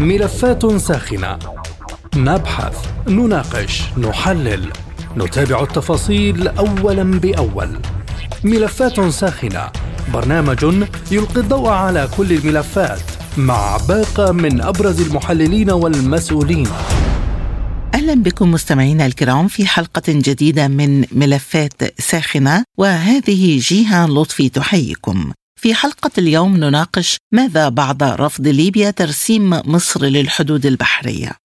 ملفات ساخنة. نبحث نناقش نحلل. نتابع التفاصيل اولا بأول. ملفات ساخنة. برنامج يلقي الضوء على كل الملفات مع باقة من أبرز المحللين والمسؤولين. أهلا بكم مستمعينا الكرام في حلقة جديدة من ملفات ساخنة وهذه جيهان لطفي تحييكم. في حلقة اليوم نناقش ماذا بعد رفض ليبيا ترسيم مصر للحدود البحرية.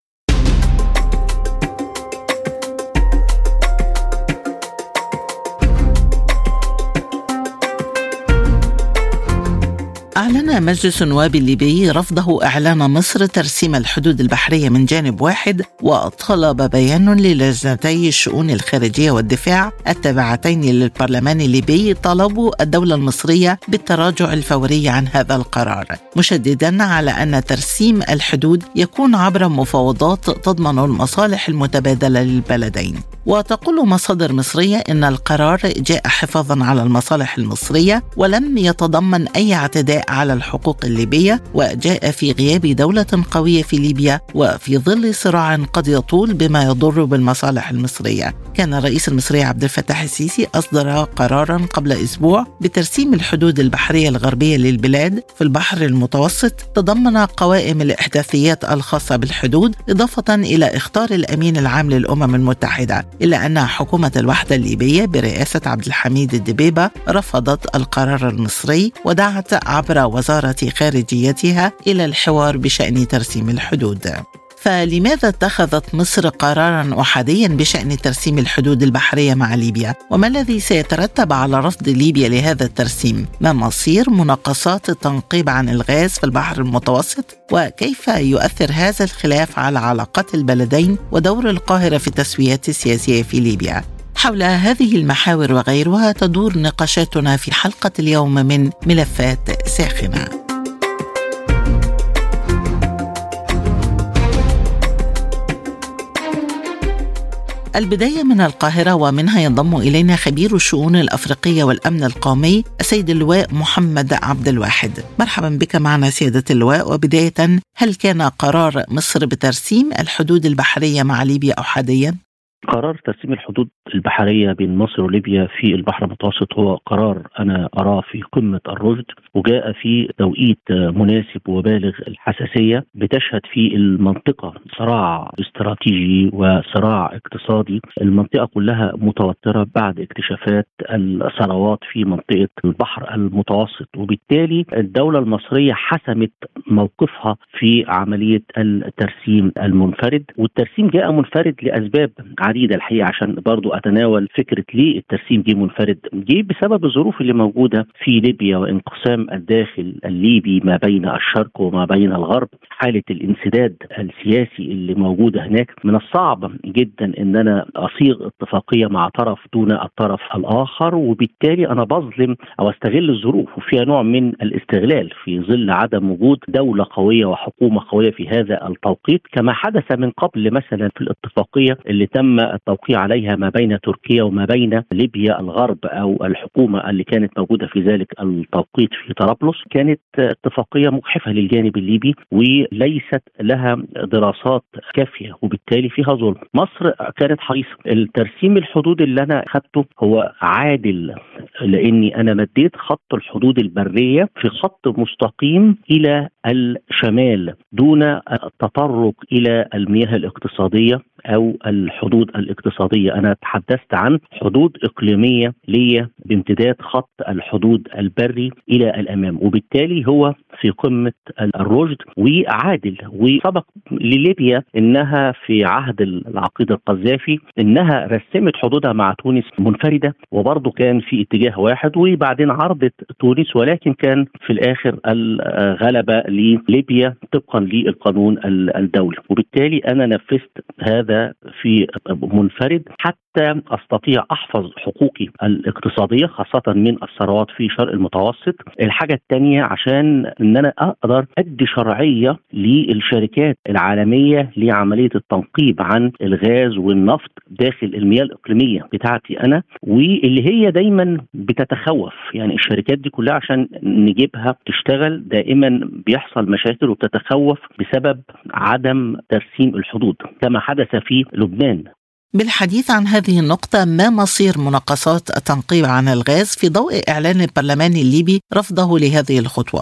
أعلن مجلس النواب الليبي رفضه إعلان مصر ترسيم الحدود البحرية من جانب واحد وطلب بيان للجنتي الشؤون الخارجية والدفاع. التابعتين للبرلمان الليبي طلبوا الدولة المصرية بالتراجع الفوري عن هذا القرار مشددا على أن ترسيم الحدود يكون عبر مفاوضات تضمن المصالح المتبادلة للبلدين. وتقول مصادر مصرية إن القرار جاء حفاظا على المصالح المصرية ولم يتضمن أي اعتداء على الحقوق الليبية وجاء في غياب دولة قوية في ليبيا وفي ظل صراع قد يطول بما يضر بالمصالح المصرية. كان الرئيس المصري عبد الفتاح السيسي أصدر قرارا قبل أسبوع بترسيم الحدود البحرية الغربية للبلاد في البحر المتوسط تضمن قوائم الإحداثيات الخاصة بالحدود إضافة إلى إخطار الأمين العام للأمم المتحدة إلا أن حكومة الوحدة الليبية برئاسة عبد الحميد الدبيبة رفضت القرار المصري ودعت عبر وزارة خارجيتها إلى الحوار بشأن ترسيم الحدود فلماذا اتخذت مصر قرارا أحاديا بشأن ترسيم الحدود البحرية مع ليبيا؟ وما الذي سيترتب على رفض ليبيا لهذا الترسيم؟ ما مصير مناقصات التنقيب عن الغاز في البحر المتوسط؟ وكيف يؤثر هذا الخلاف على علاقات البلدين ودور القاهرة في التسويات السياسية في ليبيا؟ حول هذه المحاور وغيرها تدور نقاشاتنا في حلقة اليوم من ملفات ساخنه. البداية من القاهرة ومنها ينضم إلينا خبير الشؤون الأفريقية والأمن القومي السيد اللواء محمد عبد الواحد مرحبا بك معنا سيادة اللواء وبداية هل كان قرار مصر بترسيم الحدود البحرية مع ليبيا أحاديا؟ قرار ترسيم الحدود البحرية بين مصر وليبيا في البحر المتوسط هو قرار أنا أراه في قمة الرشد وجاء في توقيت مناسب وبالغ الحساسية بتشهد في المنطقة صراع استراتيجي وصراع اقتصادي. المنطقة كلها متوترة بعد اكتشافات الثروات في منطقة البحر المتوسط وبالتالي الدولة المصرية حسمت موقفها في عملية الترسيم المنفرد. والترسيم جاء منفرد لأسباب عديدة الحقيقة عشان برضو أتناول فكرة ليه الترسيم دي منفرد. جه بسبب الظروف اللي موجودة في ليبيا وانقسام الداخل الليبي ما بين الشرق وما بين الغرب. حالة الانسداد السياسي اللي موجوده هناك من الصعب جدا إن أنا أصيغ اتفاقية مع طرف دون الطرف الآخر وبالتالي أنا بظلم أو أستغل الظروف. وفيها نوع من الاستغلال في ظل عدم وجود دولة قوية وحكومة قوية في هذا التوقيت كما حدث من قبل مثلا في الاتفاقية اللي تم التوقيع عليها ما بين تركيا وما بين ليبيا الغرب أو الحكومة اللي كانت موجودة في ذلك التوقيت في طرابلس. كانت اتفاقية مجحفه للجانب الليبي وليست لها دراسات كافية وبالتالي فيها ظلم. مصر كانت حريصة. الترسيم الحدود اللي أنا اخذته هو عادل لأني أنا مديت خط الحدود البرية في خط مستقيم إلى الشمال دون التطرق إلى المياه الاقتصادية. أو الحدود الاقتصادية. أنا تحدثت عن حدود إقليمية ليا بامتداد خط الحدود البري إلى الأمام وبالتالي هو في قمة الرشد وعادل وسبق لليبيا إنها في عهد العقيد القذافي إنها رسمت حدودها مع تونس منفردة وبرضه كان في اتجاه واحد وبعدين عرضت تونس ولكن كان في الآخر الغلبة لليبيا طبقا للقانون الدولي. وبالتالي أنا نفذت هذا هذا في منفرد حتى أستطيع أحفظ حقوقي الاقتصادية خاصة من الثروات في شرق المتوسط. الحاجة الثانية عشان إن أنا أقدر أدي شرعية للشركات العالمية لعملية التنقيب عن الغاز والنفط داخل المياه الإقليمية بتاعتي أنا واللي هي دايما بتتخوف. يعني الشركات دي كلها عشان نجيبها تشتغل دائما بيحصل مشاكل وبتتخوف بسبب عدم ترسيم الحدود. كما حدث في لبنان. بالحديث عن هذه النقطة ما مصير مناقصات التنقيب عن الغاز في ضوء إعلان البرلمان الليبي رفضه لهذه الخطوة؟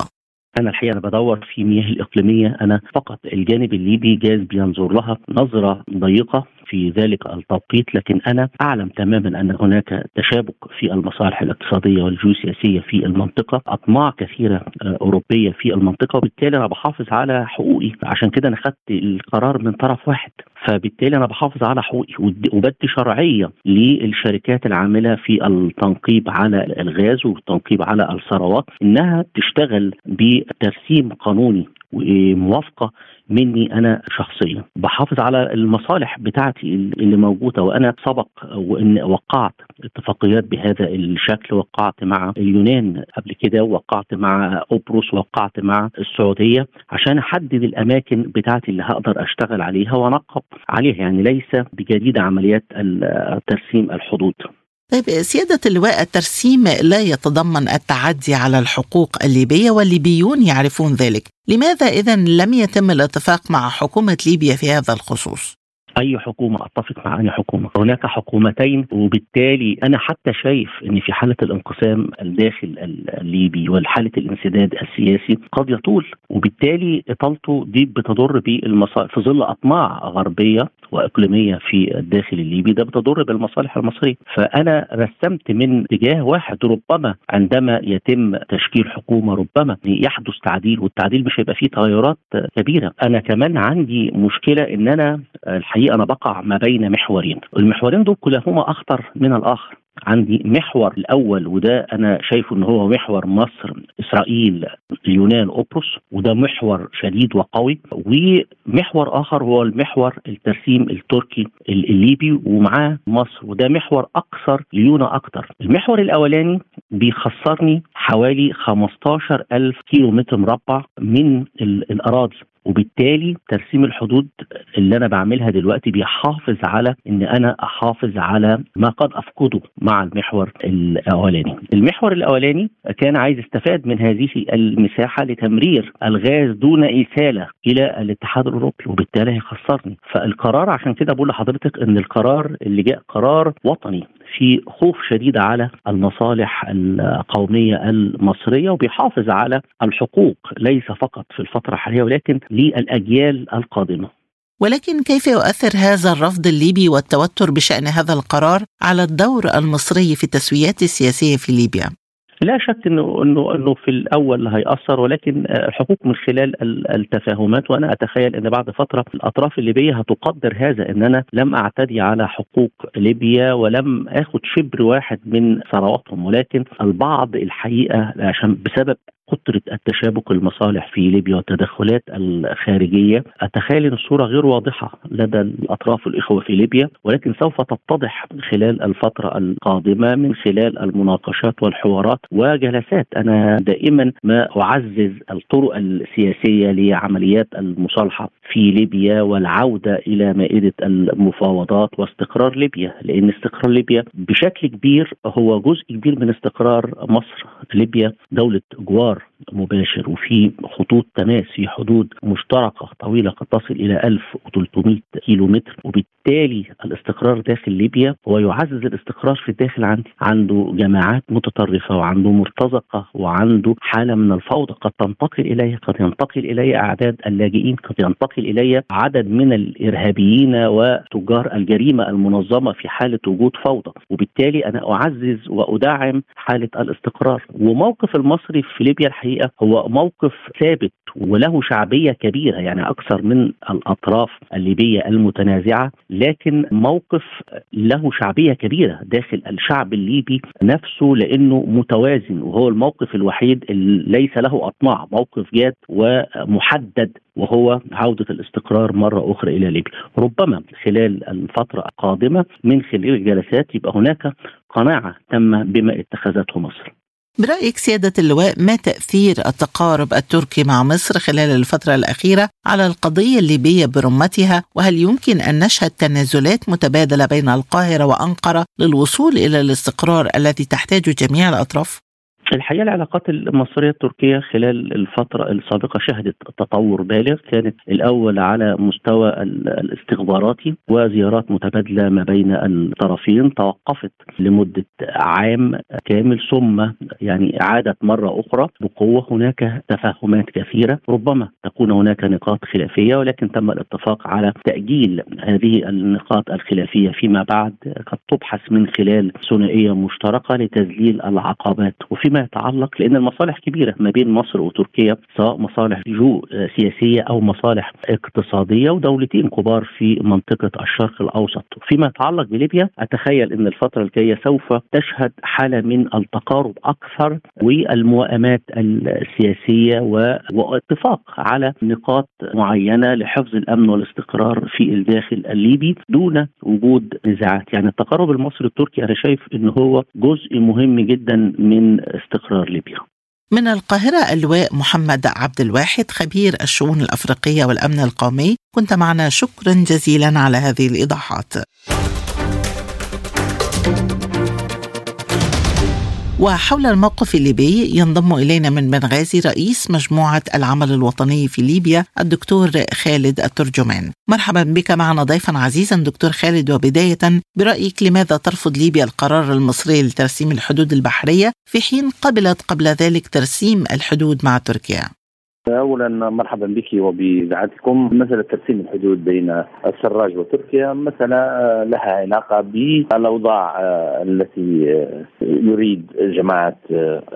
أنا الحقيقة أنا بدور في مياه الإقليمية. أنا فقط الجانب الليبي جاز بينظر لها نظرة ضيقة في ذلك التوقيت لكن أنا أعلم تماما أن هناك تشابك في المصالح الاقتصادية والجيوسياسية في المنطقة، أطماع كثيرة آه، أوروبية في المنطقة وبالتالي أنا بحافظ على حقوقي، عشان كده أنا خدت القرار من طرف واحد، فبالتالي أنا بحافظ على حقوقي وبدي شرعية للشركات العاملة في التنقيب على الغاز والتنقيب على الثروات إنها تشتغل بترسيم قانوني. وموافقة مني أنا شخصيا. بحافظ على المصالح بتاعتي اللي موجودة وأنا سبق وإن وقعت اتفاقيات بهذا الشكل. وقعت مع اليونان قبل كده وقعت مع قبرص وقعت مع السعودية عشان أحدد الأماكن بتاعتي اللي هقدر أشتغل عليها وأنقب عليها. يعني ليس بجديد عمليات ترسيم الحدود. طيب سيادة اللواء الترسيم لا يتضمن التعدي على الحقوق الليبية والليبيون يعرفون ذلك لماذا إذا لم يتم الاتفاق مع حكومة ليبيا في هذا الخصوص؟ أي حكومة أتفق مع أي حكومة. هناك حكومتين وبالتالي أنا حتى شايف إن في حالة الانقسام الداخل الليبي وحاله الانسداد السياسي قد يطول وبالتالي إطالته دي بتضر بالمصالح في ظل أطماع غربية وإقليمية في الداخل الليبي ده بتضر بالمصالح المصرية. فأنا رسمت من اتجاه واحد ربما عندما يتم تشكيل حكومة ربما يحدث تعديل والتعديل مش هيبقى فيه تغيرات كبيرة. أنا كمان عندي مشكلة إن أنا الحقيقة أنا بقع ما بين محورين. المحورين دول كلاهما أخطر من الآخر. عندي محور الأول وده أنا شايفه إن هو محور مصر إسرائيل اليونان قبرص وده محور شديد وقوي. ومحور آخر هو المحور الترسيم التركي الليبي ومعاه مصر وده محور أكثر ليونة أكثر المحور الأولاني بيخسرني حوالي 15 ألف كيلو متر مربع من الأراضي. وبالتالي ترسيم الحدود اللي أنا بعملها دلوقتي بيحافظ على إن أنا أحافظ على ما قد أفقده. مع المحور الأولاني. المحور الأولاني كان عايز استفاد من هذه المساحة لتمرير الغاز دون اساله إلى الاتحاد الأوروبي وبالتالي هيخسرني. فالقرار عشان كده بقول لحضرتك إن القرار اللي جاء قرار وطني في خوف شديد على المصالح القومية المصرية وبيحافظ على الحقوق ليس فقط في الفترة الحالية ولكن للأجيال القادمة. ولكن كيف يؤثر هذا الرفض الليبي والتوتر بشأن هذا القرار على الدور المصري في التسويات السياسية في ليبيا؟ لا شك انه انه إنه في الأول هيأثر ولكن الحقوق من خلال التفاهمات وأنا أتخيل إن بعد فترة الأطراف الليبية هتقدر هذا إن أنا لم أعتدي على حقوق ليبيا ولم اخذ شبر واحد من ثرواتهم ولكن البعض الحقيقة عشان بسبب كثرة التشابك المصالح في ليبيا والتدخلات الخارجية. أتخيل أن الصورة غير واضحة لدى الأطراف الإخوة في ليبيا ولكن سوف تتضح خلال الفترة القادمة من خلال المناقشات والحوارات وجلسات. أنا دائما ما أعزز الطرق السياسية لعمليات المصالحة في ليبيا والعودة إلى مائدة المفاوضات واستقرار ليبيا لأن استقرار ليبيا بشكل كبير هو جزء كبير من استقرار مصر. ليبيا دولة جوار مباشر وفي خطوط تماس في حدود مشتركه طويلة قد تصل إلى 1300 كيلو متر وبالتالي الاستقرار داخل ليبيا هو يعزز الاستقرار في الداخل عندي عنده جماعات متطرفة وعنده مرتزقة وعنده حالة من الفوضى قد تنتقل اليه قد ينتقل الي أعداد اللاجئين قد ينتقل الي عدد من الإرهابيين وتجار الجريمة المنظمة في حالة وجود فوضى. وبالتالي أنا أعزز وأدعم حالة الاستقرار. وموقف المصري في ليبيا الحقيقة هو موقف ثابت وله شعبية كبيرة يعني أكثر من الأطراف الليبية المتنازعة لكن موقف له شعبية كبيرة داخل الشعب الليبي نفسه لأنه متوازن وهو الموقف الوحيد اللي ليس له أطماع موقف جاد ومحدد وهو عودة الاستقرار مرة أخرى إلى ليبيا. ربما خلال الفترة القادمة من خلال الجلسات يبقى هناك قناعة تامة بما اتخذته مصر. برأيك سيادة اللواء ما تأثير التقارب التركي مع مصر خلال الفترة الأخيرة على القضية الليبية برمتها وهل يمكن أن نشهد تنازلات متبادلة بين القاهرة وأنقرة للوصول إلى الاستقرار الذي تحتاج جميع الأطراف؟ الحقيقة العلاقات المصرية التركية خلال الفترة السابقة شهدت تطور بالغ كانت الأول على مستوى الاستخباراتي وزيارات متبادلة ما بين الطرفين توقفت لمدة عام كامل ثم يعني عادت مرة أخرى بقوة. هناك تفاهمات كثيرة ربما تكون هناك نقاط خلافية ولكن تم الاتفاق على تأجيل هذه النقاط الخلافية فيما بعد قد تبحث من خلال ثنائية مشتركة لتذليل العقبات. وفيما يتعلق لأن المصالح كبيرة ما بين مصر وتركيا سواء مصالح جو سياسية أو مصالح اقتصادية ودولتين كبار في منطقة الشرق الأوسط. فيما يتعلق بليبيا أتخيل إن الفترة الجاية سوف تشهد حالة من التقارب أكثر والموائمات السياسية واتفاق على نقاط معينة لحفظ الأمن والاستقرار في الداخل الليبي دون وجود نزاعات. يعني التقارب المصري التركي أنا شايف إن هو جزء مهم جدا من استقرار ليبيا. من القاهرة اللواء محمد عبد الواحد خبير الشؤون الأفريقية والأمن القومي. كنت معنا شكرا جزيلا على هذه الإيضاحات. وحول الموقف الليبي ينضم إلينا من بنغازي رئيس مجموعة العمل الوطني في ليبيا الدكتور خالد الترجمان. مرحبا بك معنا ضيفا عزيزا دكتور خالد وبداية برأيك لماذا ترفض ليبيا القرار المصري لترسيم الحدود البحرية في حين قبلت قبل ذلك ترسيم الحدود مع تركيا؟ اولا مرحبا بك وبإذاعتكم. مسألة ترسيم الحدود بين السراج وتركيا مسألة لها علاقة بالأوضاع التي يريد جماعة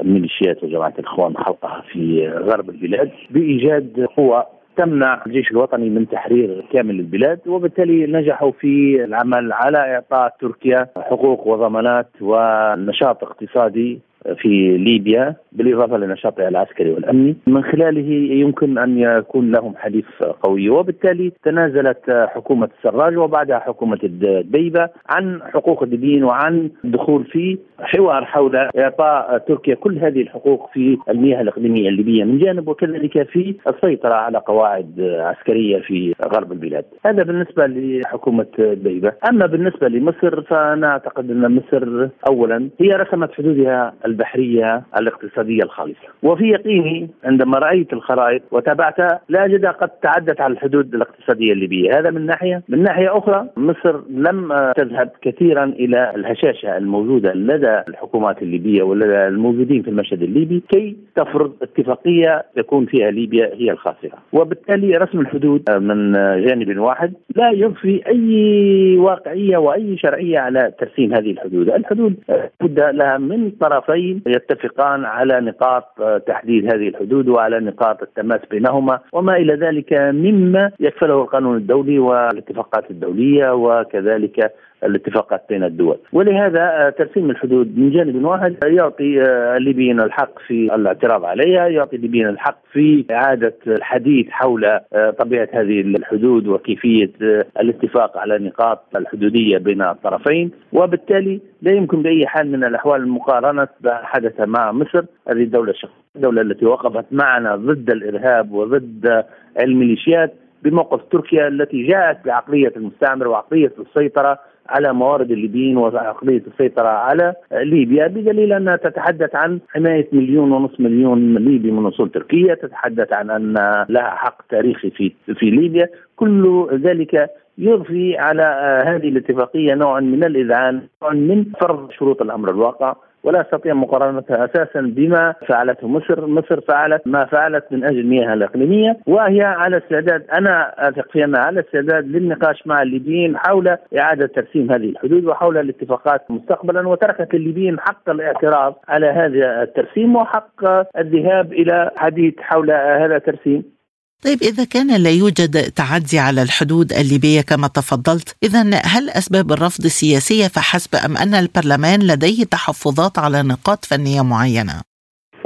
الميليشيات وجماعة الإخوان خلقها في غرب البلاد. بإيجاد قوى تمنع الجيش الوطني من تحرير كامل البلاد وبالتالي نجحوا في العمل على إعطاء تركيا حقوق وضمانات ونشاط اقتصادي في ليبيا بالإضافة لنشاطها العسكري والأمني من خلاله يمكن أن يكون لهم حليف قوي وبالتالي تنازلت حكومة السراج وبعدها حكومة الدبيبة عن حقوق الليبيين وعن الدخول في حوار حول إعطاء تركيا كل هذه الحقوق في المياه الإقليمية الليبية من جانب وكذلك في السيطرة على قواعد عسكرية في غرب البلاد. هذا بالنسبة لحكومة الدبيبة، أما بالنسبة لمصر فأنا أعتقد أن مصر اولا هي رسمت حدودها البحرية الاقتصادية الخالصة، وفي يقيني عندما رأيت الخرائط وتابعتها لا اجدها قد تعدت على الحدود الاقتصادية الليبية، هذا من ناحية، من ناحية أخرى مصر لم تذهب كثيرا إلى الهشاشة الموجودة لدى الحكومات الليبية ولدى الموجودين في المشهد الليبي كي تفرض اتفاقية يكون فيها ليبيا هي الخاسرة، وبالتالي رسم الحدود من جانب واحد لا يضفي أي واقعية وأي شرعية على ترسيم هذه الحدود، الحدود بد لها من طرفي الطرفين يتفقان على نقاط تحديد هذه الحدود وعلى نقاط التماس بينهما وما إلى ذلك مما يكفله القانون الدولي والاتفاقات الدولية وكذلك الاتفاقات بين الدول. ولهذا ترسيم الحدود من جانب واحد يعطي الليبيين الحق في الاعتراض عليها يعطي الليبيين الحق في إعادة الحديث حول طبيعة هذه الحدود وكيفية الاتفاق على نقاط الحدودية بين الطرفين. وبالتالي لا يمكن بأي حال من الأحوال مقارنة حدث مع مصر هذه الدولة الشقيقة الدولة التي وقفت معنا ضد الإرهاب وضد الميليشيات بموقف تركيا التي جاءت بعقلية المستعمر وعقلية السيطرة على موارد الليبيين وعقلية السيطرة على ليبيا بدليل أنها تتحدث عن حماية مليون ونصف مليون ليبي من أصول تركية تتحدث عن أن لها حق تاريخي في في ليبيا. كل ذلك يضفي على هذه الاتفاقية نوعا من الإذعان نوعا من فرض شروط الأمر الواقع. ولا أستطيع مقارنتها أساسا بما فعلته. مصر، مصر فعلت ما فعلت من أجل المياه الإقليمية وهي على استعداد أنا أثق في أنها على استعداد للنقاش مع الليبيين حول إعادة ترسيم هذه الحدود وحول الاتفاقات مستقبلا وتركت للليبيين حق الاعتراض على هذا الترسيم وحق الذهاب إلى حديث حول هذا الترسيم. طيب إذا كان لا يوجد تعدي على الحدود الليبية كما تفضلت إذا هل أسباب الرفض سياسية فحسب أم أن البرلمان لديه تحفظات على نقاط فنية معينة؟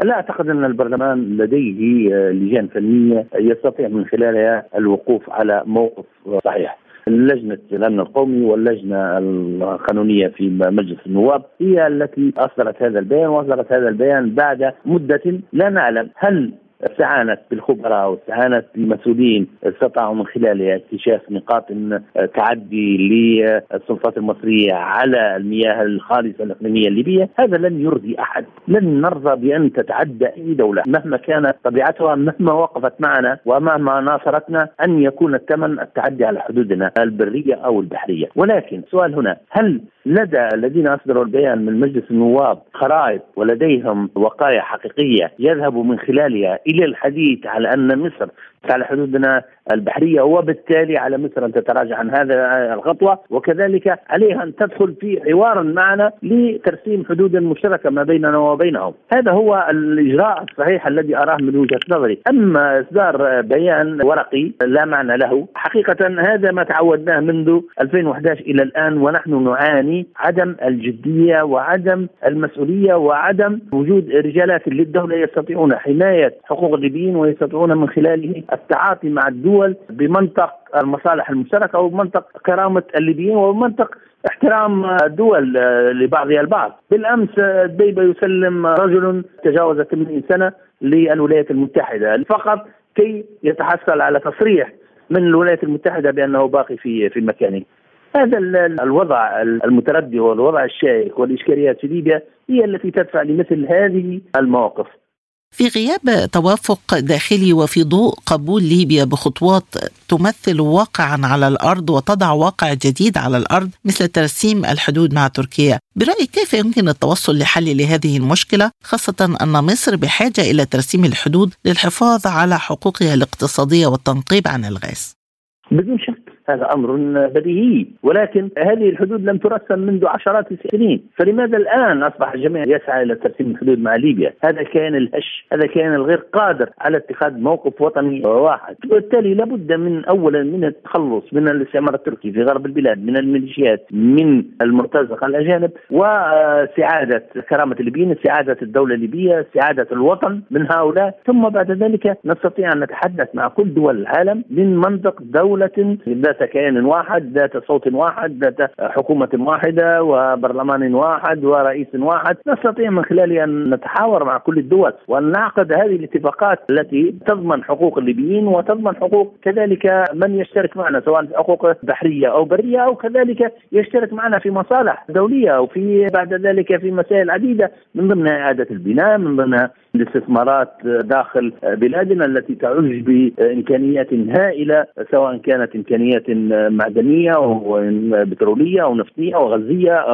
لا أعتقد أن البرلمان لديه لجان فنيه يستطيع من خلالها الوقوف على موقف صحيح. لجنة الأمن القومي واللجنة القانونية في مجلس النواب هي التي أصدرت هذا البيان وأصدرت هذا البيان بعد مدة لا نعلم هل استعانت بالخبراء واستعانت بالمسؤولين استطاعوا من خلالها اكتشاف نقاط تعدي للسلطات المصرية على المياه الخالصة الإقليمية الليبية، هذا لن يرضي أحد، لن نرضى بأن تتعدى أي دولة مهما كانت طبيعتها مهما وقفت معنا ومهما ناصرتنا أن يكون الثمن التعدي على حدودنا البرية أو البحرية، ولكن السؤال هنا هل لدى الذين أصدروا البيان من مجلس النواب خرائط ولديهم وقايه حقيقية يذهب من خلالها إلى الحديث على أن مصر على حدودنا البحرية وبالتالي على مصر أن تتراجع عن هذا الخطوه وكذلك عليها أن تدخل في حوار معنا لترسيم حدود مشتركة ما بيننا وبينهم، هذا هو الإجراء الصحيح الذي أراه من وجهة نظري، أما إصدار بيان ورقي لا معنى له، حقيقة هذا ما تعودناه منذ 2011 إلى الآن ونحن نعاني عدم الجدية وعدم المسؤولية وعدم وجود رجالات للدولة يستطيعون حماية حقوق الليبيين ويستطيعون من خلاله التعاطي مع الدول بمنطق المصالح المشتركة وبمنطق كرامة الليبيين وبمنطق احترام الدول لبعضها البعض. بالأمس ديبه يسلم رجل تجاوز 80 سنة للولايات المتحدة. فقط كي يتحصل على تصريح من الولايات المتحدة بأنه باقي في في مكانه. هذا الوضع المتردي والوضع الشائك والإشكاليات في ليبيا هي التي تدفع لمثل هذه المواقف. في غياب توافق داخلي وفي ضوء قبول ليبيا بخطوات تمثل واقعا على الأرض وتضع واقع جديد على الأرض مثل ترسيم الحدود مع تركيا، برأيك كيف يمكن التوصل لحل لهذه المشكلة؟ خاصة أن مصر بحاجة إلى ترسيم الحدود للحفاظ على حقوقها الاقتصادية والتنقيب عن الغاز؟ بدون شك. هذا أمر بديهي. ولكن هذه الحدود لم ترسم منذ عشرات السنين. فلماذا الآن أصبح الجميع يسعى إلى ترسيم الحدود مع ليبيا؟ هذا كان الهش هذا كان الغير قادر على اتخاذ موقف وطني واحد. وبالتالي لابد من اولا من التخلص من الاستعمار التركي في غرب البلاد من الميليشيات من المرتزقة الأجانب وسعادة كرامة الليبيين سعادة الدولة الليبيه سعادة الوطن من هؤلاء. ثم بعد ذلك نستطيع أن نتحدث مع كل دول العالم من منطق دولة ذات كيان واحد ذات صوت واحد ذات حكومة واحدة وبرلمان واحد ورئيس واحد. نستطيع من خلاله أن نتحاور مع كل الدول وأن نعقد هذه الاتفاقات التي تضمن حقوق الليبيين وتضمن حقوق كذلك من يشترك معنا سواء حقوق بحرية أو برية أو كذلك يشترك معنا في مصالح دولية أو في بعد ذلك في مسائل عديدة من ضمنها إعادة البناء من ضمنها الاستثمارات داخل بلادنا التي تعج بإمكانيات هائلة سواء كانت إمكانيات معدنيه أو بترولية أو نفطيه أو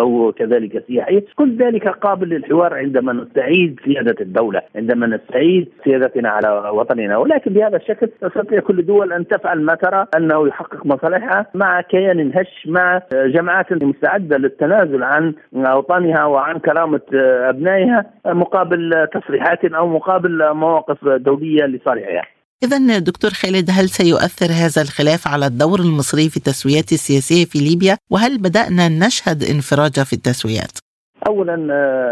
أو كذلك سياحية، كل ذلك قابل للحوار عندما نستعيد سيادة الدولة، عندما نستعيد سيادتنا على وطننا، ولكن بهذا الشكل تستطيع كل الدول أن تفعل ما ترى أنه يحقق مصالحها مع كيان هش مع جماعات مستعدة للتنازل عن أوطانها وعن كرامة أبنائها مقابل تصريحات أو مقابل مواقف دولية لصالحها. إذا دكتور خالد هل سيؤثر هذا الخلاف على الدور المصري في التسويات السياسية في ليبيا وهل بدأنا نشهد انفراج في التسويات؟ اولا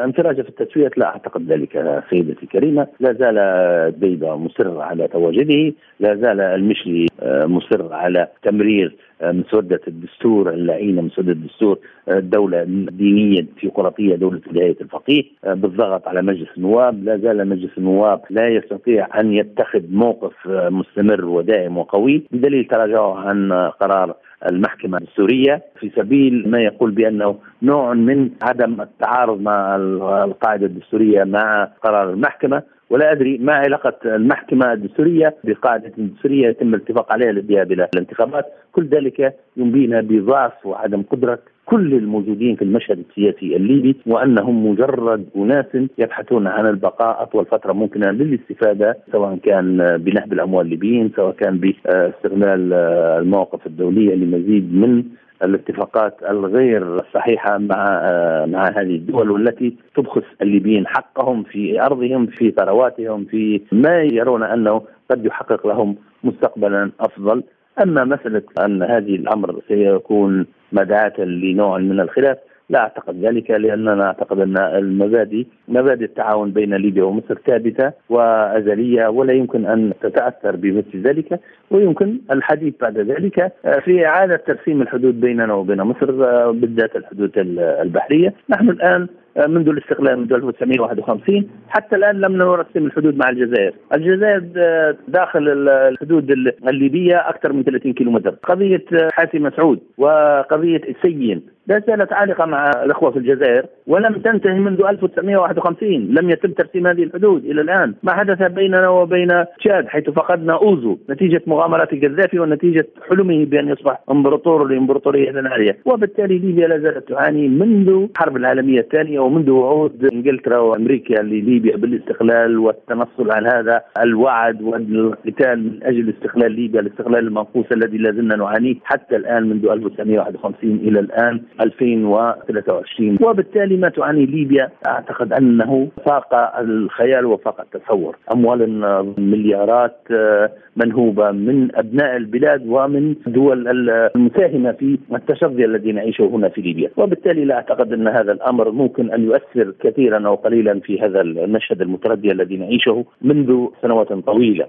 انفراج في التسويات لا أعتقد ذلك سيدتي الكريمه، لا زال ديبه مصر على تواجده، لا زال المشري مصر على تمرير مسودة الدستور اللعينة مسودة الدستور الدولة دينية ديمقراطية دولة ولاية الفقيه بالضغط على مجلس النواب. لا زال مجلس النواب لا يستطيع أن يتخذ موقف مستمر ودائم وقوي. بدليل تراجعه عن قرار المحكمة السورية في سبيل ما يقول بأنه نوع من عدم التعارض مع القاعدة الدستورية مع قرار المحكمة ولا أدري ما علاقة المحكمة الدستورية بقاعدة دستوريه يتم الاتفاق عليها للذهاب إلى الانتخابات، كل ذلك ينبينا بضعف وعدم قدرة كل الموجودين في المشهد السياسي الليبي وأنهم مجرد أناس يبحثون عن البقاء أطول فترة ممكنة للاستفادة سواء كان بنهب الأموال الليبيين سواء كان باستغلال المواقف الدولية لمزيد من الاتفاقات الغير صحيحة مع مع هذه الدول والتي تبخس الليبيين حقهم في أرضهم في ثرواتهم في ما يرون أنه قد يحقق لهم مستقبلا أفضل. أما مسألة أن هذه الأمر سيكون مدعاه لنوع من الخلاف لا أعتقد ذلك لأننا أعتقد أن المبادئ مبادئ التعاون بين ليبيا ومصر ثابتة وأزلية ولا يمكن أن تتأثر بمثل ذلك ويمكن الحديث بعد ذلك في إعادة ترسيم الحدود بيننا وبين مصر بالذات الحدود البحرية، نحن الآن منذ الاستقلال منذ 1951 حتى الآن لم نرسم الحدود مع الجزائر، الجزائر داخل الحدود الليبية أكثر من 30 كيلومتر، قضية حاتم مسعود وقضية السيين. لا زالت عالقة مع الأخوة في الجزائر ولم تنتهي منذ 1951 لم يتم ترسيم هذه الحدود إلى الآن. ما حدث بيننا وبين تشاد حيث فقدنا أوزو نتيجة مغامرات القذافي ونتيجة حلمه بأن يصبح إمبراطور لإمبراطورية العاليه وبالتالي ليبيا لا زالت تعاني منذ الحرب العالمية الثانية ومنذ وعود إنجلترا وأمريكا لليبيا بالاستقلال والتنصل عن هذا الوعد والقتال من أجل استقلال ليبيا الاستقلال المنقوص الذي لا زلنا نعانيه حتى الآن منذ 1951 إلى الآن. 2023 وبالتالي ما تعاني ليبيا. أعتقد أنه فاق الخيال وفاق التصور. أموال مليارات منهوبة من أبناء البلاد ومن دول المساهمة في التشظي الذي نعيشه هنا في ليبيا. وبالتالي لا أعتقد أن هذا الأمر ممكن أن يؤثر كثيرا أو قليلا في هذا المشهد المتردي الذي نعيشه منذ سنوات طويلة.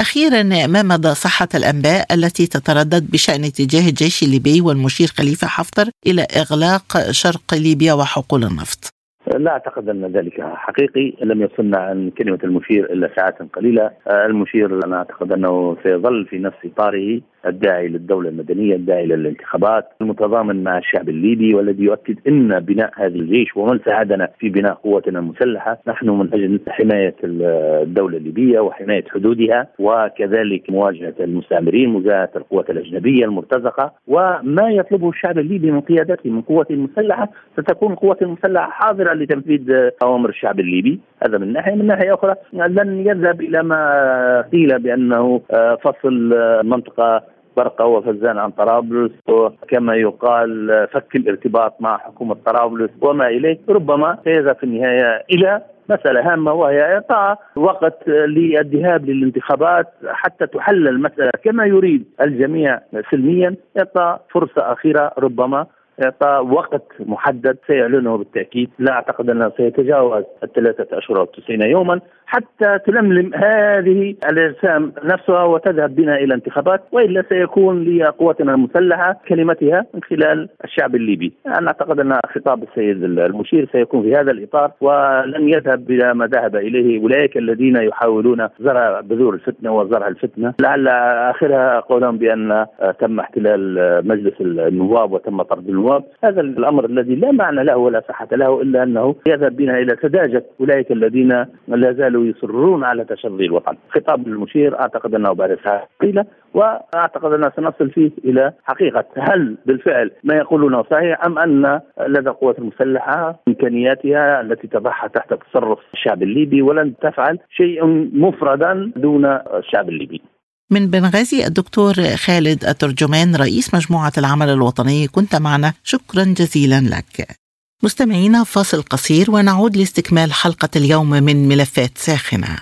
أخيرا ما مدى صحة الأنباء التي تتردد بشأن اتجاه الجيش الليبي والمشير خليفة حفتر إلى إغلاق شرق ليبيا وحقول النفط؟ لا أعتقد أن ذلك حقيقي لم يصلنا عن كلمة المشير إلا ساعات قليلة. المشير أنا أعتقد أنه سيظل في نفس إطاره الداعي للدولة المدنية الداعي للانتخابات المتضامن مع الشعب الليبي والذي يؤكد إن بناء هذا الجيش ومن ساعدنا في بناء قوتنا المسلحة نحن من أجل حماية الدولة الليبية وحماية حدودها وكذلك مواجهة المستعمرين مواجهة القوات الأجنبية المرتزقة وما يطلبه الشعب الليبي من قيادته من قوته المسلحة. ستكون قوته المسلحة حاضرة لتنفيذ أوامر الشعب الليبي. هذا من ناحية. من ناحية أخرى لن يذهب إلى ما قيل بأنه فصل منطقة برقة وفزان عن طرابلس وكما يقال فك الارتباط مع حكومة طرابلس وما إليه. ربما سيذهب في النهاية إلى مسألة هامة وهي إعطاء وقت للذهاب للانتخابات حتى تحل المسألة. كما يريد الجميع سلميا إعطاء فرصة أخيرة ربما إعطاء وقت محدد سيعلنه بالتأكيد. لا أعتقد أنه سيتجاوز الثلاثة أشهر أو 90 يوما حتى تلملم هذه الأجسام نفسها وتذهب بنا إلى انتخابات وإلا سيكون لقواتنا المسلحة كلمتها من خلال الشعب الليبي. أنا أعتقد أن خطاب السيد المشير سيكون في هذا الإطار ولن يذهب إلى ما ذهب إليه أولئك الذين يحاولون زرع بذور الفتنة وزرع الفتنة. لعل آخرها قولهم بأن تم احتلال مجلس النواب وتم طرد النواب هذا الأمر الذي لا معنى له ولا صحة له إلا أنه يذهب بنا إلى سذاجة أولئك الذين لا زالوا زالوا يصرون على تشظي الوطن. خطاب المشير أعتقد أنه بعد ساعة قليلة وأعتقد أننا سنصل فيه إلى حقيقة هل بالفعل ما يقولونه صحيح أم أن لدى القوات المسلحة إمكانياتها التي تضعها تحت تصرف الشعب الليبي ولن تفعل شيء مفردا دون الشعب الليبي. من بنغازي الدكتور خالد الترجمان رئيس مجموعة العمل الوطني كنت معنا. شكرا جزيلا لك. مستمعينا فاصل قصير ونعود لاستكمال حلقة اليوم من ملفات ساخنة.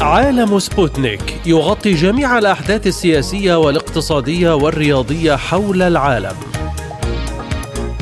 عالم سبوتنيك يغطي جميع الأحداث السياسية والاقتصادية والرياضية حول العالم.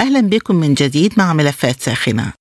أهلا بكم من جديد مع ملفات ساخنة.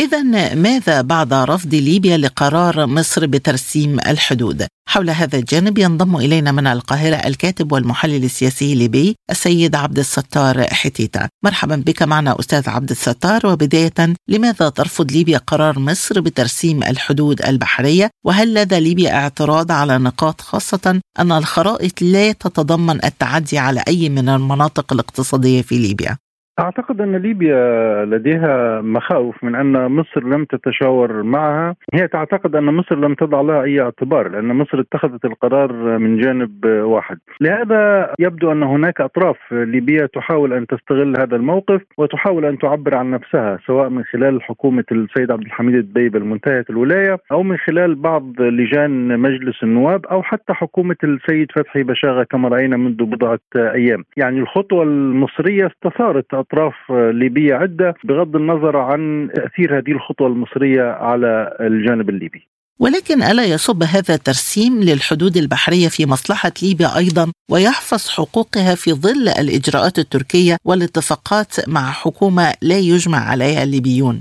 إذا ماذا بعد رفض ليبيا لقرار مصر بترسيم الحدود؟ حول هذا الجانب ينضم إلينا من القاهرة الكاتب والمحلل السياسي الليبي السيد عبد الستار حتيتا مرحبا بك معنا أستاذ عبد الستار وبداية لماذا ترفض ليبيا قرار مصر بترسيم الحدود البحرية وهل لدى ليبيا اعتراض على نقاط خاصة أن الخرائط لا تتضمن التعدي على أي من المناطق الاقتصادية في ليبيا أعتقد أن ليبيا لديها مخاوف من أن مصر لم تتشاور معها، هي تعتقد أن مصر لم تضع لها أي اعتبار لأن مصر اتخذت القرار من جانب واحد، لهذا يبدو أن هناك أطراف ليبيه تحاول أن تستغل هذا الموقف وتحاول أن تعبر عن نفسها سواء من خلال حكومة السيد عبد الحميد الدبيب المنتهية الولاية أو من خلال بعض لجان مجلس النواب أو حتى حكومة السيد فتحي بشاغة كما رأينا منذ بضعة أيام، يعني الخطوة المصرية استثارت أطراف ليبية عدة بغض النظر عن تأثير هذه الخطوة المصرية على الجانب الليبي. ولكن ألا يصب هذا الترسيم للحدود البحرية في مصلحة ليبيا أيضا ويحفظ حقوقها في ظل الإجراءات التركية والاتفاقات مع حكومة لا يجمع عليها الليبيون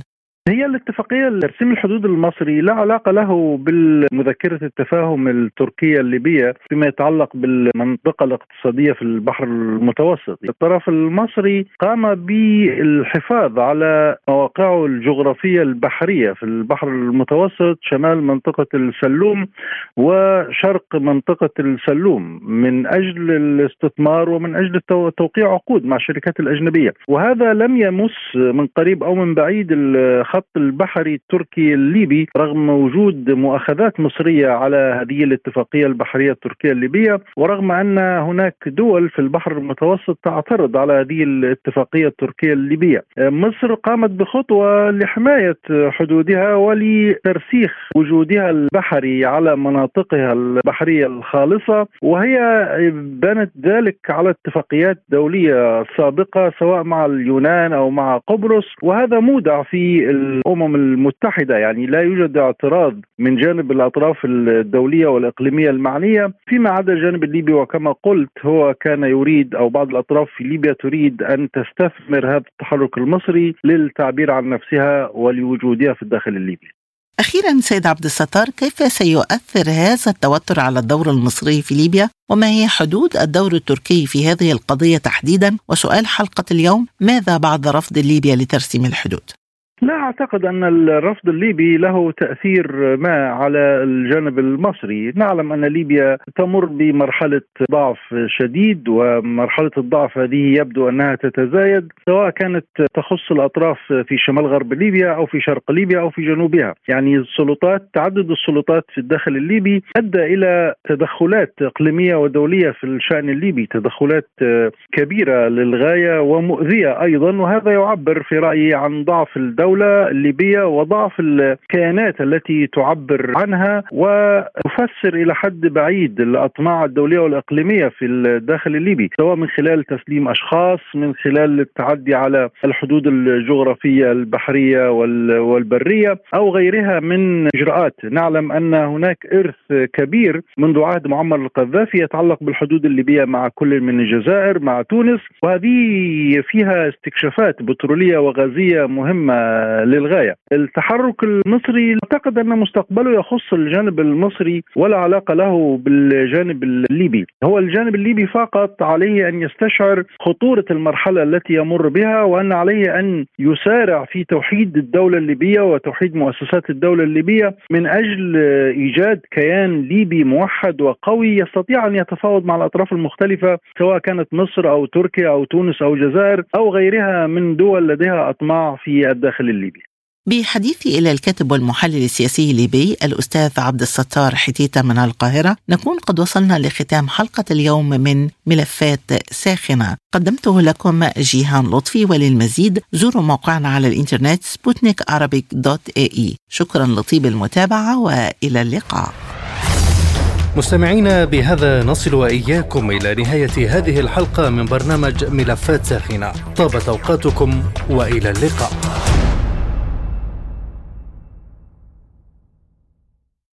هي الاتفاقية ترسيم الحدود المصري لا علاقة له بالمذكرة التفاهم التركية الليبية فيما يتعلق بالمنطقة الاقتصادية في البحر المتوسط، الطرف المصري قام بالحفاظ على مواقعه الجغرافية البحرية في البحر المتوسط شمال منطقة السلوم وشرق منطقة السلوم من أجل الاستثمار ومن أجل توقيع عقود مع الشركات الأجنبية، وهذا لم يمس من قريب أو من بعيد الخط البحري التركي الليبي رغم وجود مؤاخذات مصرية على هذه الاتفاقية البحرية التركية الليبية ورغم أن هناك دول في البحر المتوسط تعترض على هذه الاتفاقية التركية الليبية. مصر قامت بخطوة لحماية حدودها ولترسيخ وجودها البحري على مناطقها البحرية الخالصة وهي بنت ذلك على اتفاقيات دولية سابقة سواء مع اليونان أو مع قبرص وهذا مودع في الأمم المتحدة يعني لا يوجد اعتراض من جانب الأطراف الدولية والإقليمية المعنية. فيما عدا الجانب الليبي وكما قلت هو كان يريد أو بعض الأطراف في ليبيا تريد أن تستثمر هذا التحرك المصري للتعبير عن نفسها ولوجودها في الداخل الليبي. أخيرا سيد عبد الستار كيف سيؤثر هذا التوتر على الدور المصري في ليبيا؟ وما هي حدود الدور التركي في هذه القضية تحديدا؟ وسؤال حلقة اليوم ماذا بعد رفض ليبيا لترسيم الحدود؟ لا أعتقد أن الرفض الليبي له تأثير ما على الجانب المصري، نعلم أن ليبيا تمر بمرحلة ضعف شديد ومرحلة الضعف هذه يبدو أنها تتزايد سواء كانت تخص الأطراف في شمال غرب ليبيا أو في شرق ليبيا أو في جنوبها، يعني السلطات تعدد السلطات في الداخل الليبي أدى إلى تدخلات إقليمية ودولية في الشأن الليبي، تدخلات كبيرة للغاية ومؤذية أيضا وهذا يعبر في رأيي عن ضعف الدولة الدولة الليبية وضعف الكيانات التي تعبر عنها وتفسر إلى حد بعيد الأطماع الدولية والإقليمية في الداخل الليبي سواء من خلال تسليم أشخاص من خلال التعدي على الحدود الجغرافية البحرية والبرية أو غيرها من إجراءات. نعلم أن هناك إرث كبير منذ عهد معمر القذافي يتعلق بالحدود الليبية مع كل من الجزائر مع تونس وهذه فيها استكشافات بترولية وغازية مهمة للغاية. التحرك المصري أعتقد أن مستقبله يخص الجانب المصري ولا علاقة له بالجانب الليبي، هو الجانب الليبي فقط عليه أن يستشعر خطورة المرحلة التي يمر بها وأن عليه أن يسارع في توحيد الدولة الليبية وتوحيد مؤسسات الدولة الليبية من أجل إيجاد كيان ليبي موحد وقوي يستطيع أن يتفاوض مع الأطراف المختلفة سواء كانت مصر أو تركيا أو تونس أو الجزائر أو غيرها من دول لديها أطماع في الداخل الليبي. بحديثي إلى الكاتب والمحلل السياسي الليبي الأستاذ عبد الستار حتيتة من القاهرة نكون قد وصلنا لختام حلقة اليوم من ملفات ساخنة. قدمته لكم جيهان لطفي وللمزيد زوروا موقعنا على الإنترنت سبوتنيك دوت إي إي. شكرا لطيب المتابعة وإلى اللقاء. مستمعينا بهذا نصل وإياكم إلى نهاية هذه الحلقة من برنامج ملفات ساخنة. طابت أوقاتكم وإلى اللقاء.